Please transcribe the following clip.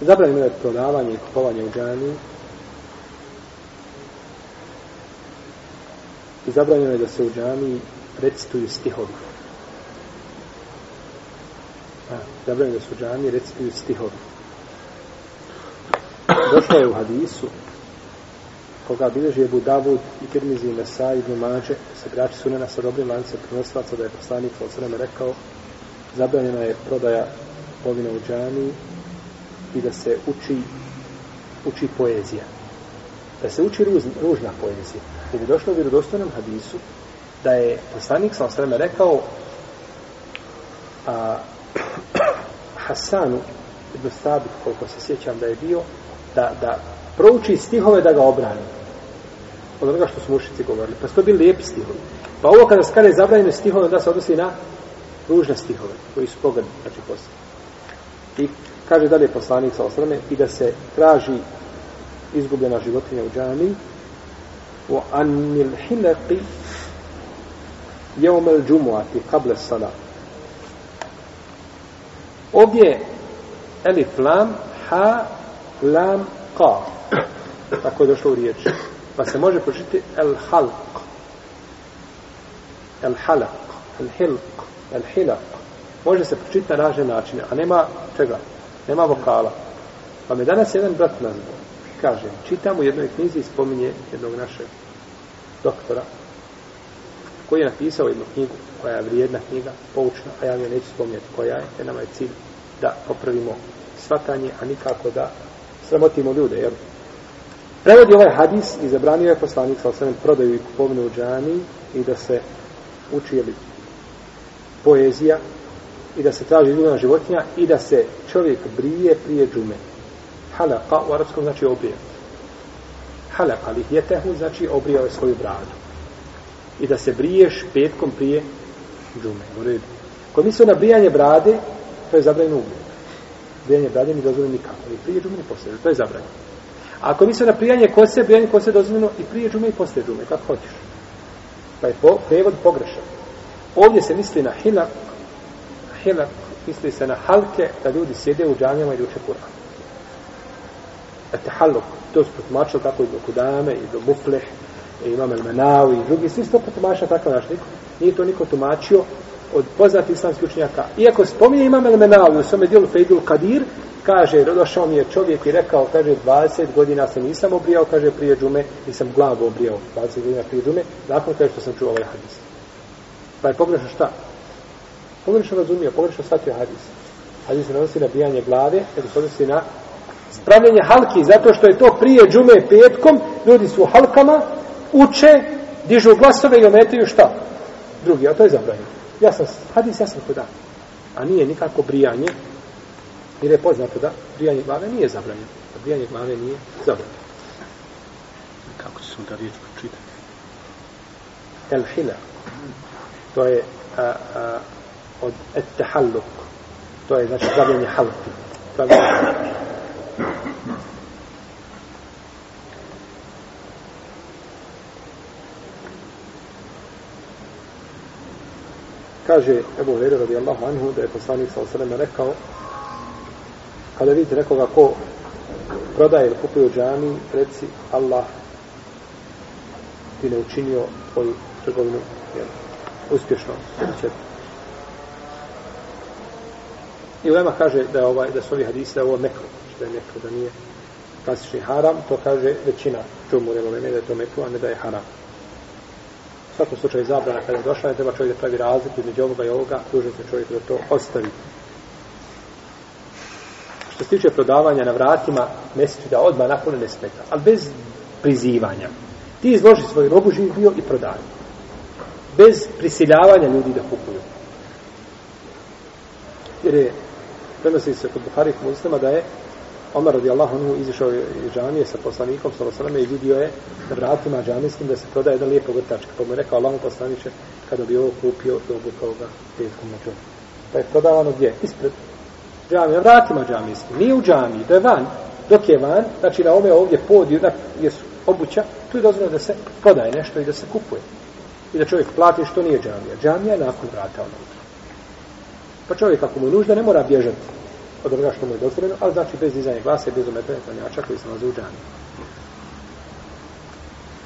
Zabranjeno je prodavanje i kupovanje u džaniji. I zabranjeno je da se u džaniji recituju stihovi. A, zabranjeno da se u džaniji recituju stihovi. Došlo je u hadisu koga bilježi Ebu Davud i Tirmizi Nesa i Ibn i se sagrači sunena sa dobrim lancem prenosilaca da je poslanik sa osreme rekao zabranjena je prodaja ovina u džaniji i da se uči uči poezija. Da se uči ruz, ružna poezija. I bi došlo u vjerodostojnom hadisu da je poslanik sa osreme rekao a, Hasanu ibn Sabit, koliko se sjećam da je bio, da, da prouči stihove da ga obrani. Od onoga što su mušici govorili. Pa su to bili lijepi stihovi. Pa ovo kada skale zabranjene stihove, da se odnosi na ružne stihove, koji su pogledni, znači poslije. I kaže dalje poslanik sa osrame, i da se traži izgubljena životinja u džami, u anil hilaki jeumel džumuati kable sada. Ovdje elif lam, ha, lam, ka. Tako je došlo u riječi. Pa se može pročiti el halq, el halaq, el hilq, el hilaq. Može se pročiti na razne načine, a nema čega? Nema vokala. Pa me danas jedan brat nazvao. Kaže, čitam u jednoj knjizi i spominje jednog našeg doktora koji je napisao jednu knjigu koja je vrijedna knjiga, poučna, a ja mi neću spominjati koja je, jer nama je cilj da popravimo svatanje, a nikako da sramotimo ljude, jel? Prevodi ovaj hadis i zabranio je poslanik sa osvrame prodaju i kupovinu u džani i da se uči jeli, poezija i da se traži ljubavna životinja i da se čovjek brije prije džume. Halaka u arapskom znači obrije. Halaka li jetehu znači obrijao je svoju bradu. I da se briješ petkom prije džume. U redu. Ko misle na brijanje brade, to je zabranjeno uvijek. Brijanje brade mi dozvoljeno nikako. I prije džume i poslije. To je zabranjeno. A ako misle na prijanje kose, brijanje kose dozvoljeno i prije džume i poslije džume. Kako hoćeš. Pa je po, prevod pogrešan. Ovdje se misli na hilak, hilak, misli se na halke, da ljudi sjede u džanjama i uče Kur'an. Ete haluk, to su potumačili tako i do Kudame, i do Mufleh, i imam El Menavi, i drugi, svi su to potumačili tako naš niko. Nije to niko tumačio od poznatih islamskih učenjaka. Iako spominje imam El Menavi u svome dijelu Fejdul Kadir, kaže, došao mi je čovjek i rekao, kaže, 20 godina se nisam obrijao, kaže, prije džume, nisam glavu obrijao 20 godina prije džume, nakon kaže što sam čuo ovaj hadis. Pa je pogrešno šta? Pogrešno razumio, pogrešno shvatio hadis. Hadis se nanosi na bijanje glave, nego se odnosi na spravljanje halki, zato što je to prije džume petkom, ljudi su u halkama, uče, dižu glasove i ometaju šta? Drugi, a to je zabranjeno. Ja sam, hadis ja sam kod A nije nikako brijanje, jer je poznato da brijanje glave nije zabranjeno. Da brijanje glave nije zabranjeno. Kako će se onda riječ pročitati? El hila. To je a, a, od ettehalluk. To je znači zabljanje halki. Zabljanje Kaže Ebu Hurere radijallahu anhu da je poslanik sa osaleme rekao kada vidite nekoga ko prodaje ili kupuje u džami, reci Allah ti ne učinio tvoju trgovinu jel, uspješno. Će. I Ulema kaže da, ovaj, da su ovi hadisi da ovo mekru, da je mekru, da nije klasični haram, to kaže većina čumu Uleme da je to mekru, a ne da je haram. U svakom slučaju zabrana kada je došla, ne treba čovjek da pravi razliku između ovoga i ovoga, dužno se čovjek da to ostavi. Što se tiče prodavanja na vratima, meseci da odmah nakon ne smeta, ali bez prizivanja. Ti izloži svoj robu živ bio i prodaj. Bez prisiljavanja ljudi da kupuju. Jer je, prenosi se kod Buhari muslima da je Omar radijallahu anhu izišao iz džamije sa poslanikom sallallahu i vidio je na vratima džamijskim da se prodaje jedan lijep vrtačka. Pa mu je rekao Allahu poslaniče kada bi ovo kupio do ga petkom na džumu. Pa je prodavano gdje? Ispred džamije, vratima džamijskim. Nije u džamiji, to je van. Dok je van, znači na ome ovdje podiju, na, gdje su obuća, tu je dozvoljeno da se prodaje nešto i da se kupuje. I da čovjek plati što nije džamija. Džamija je nakon vrata unutra. Pa čovjek ako mu je nužda ne mora bježati od onoga što mu je dozvoljeno, ali znači bez dizanja glasa i bez ometanja klanjača koji se nalaze u džani.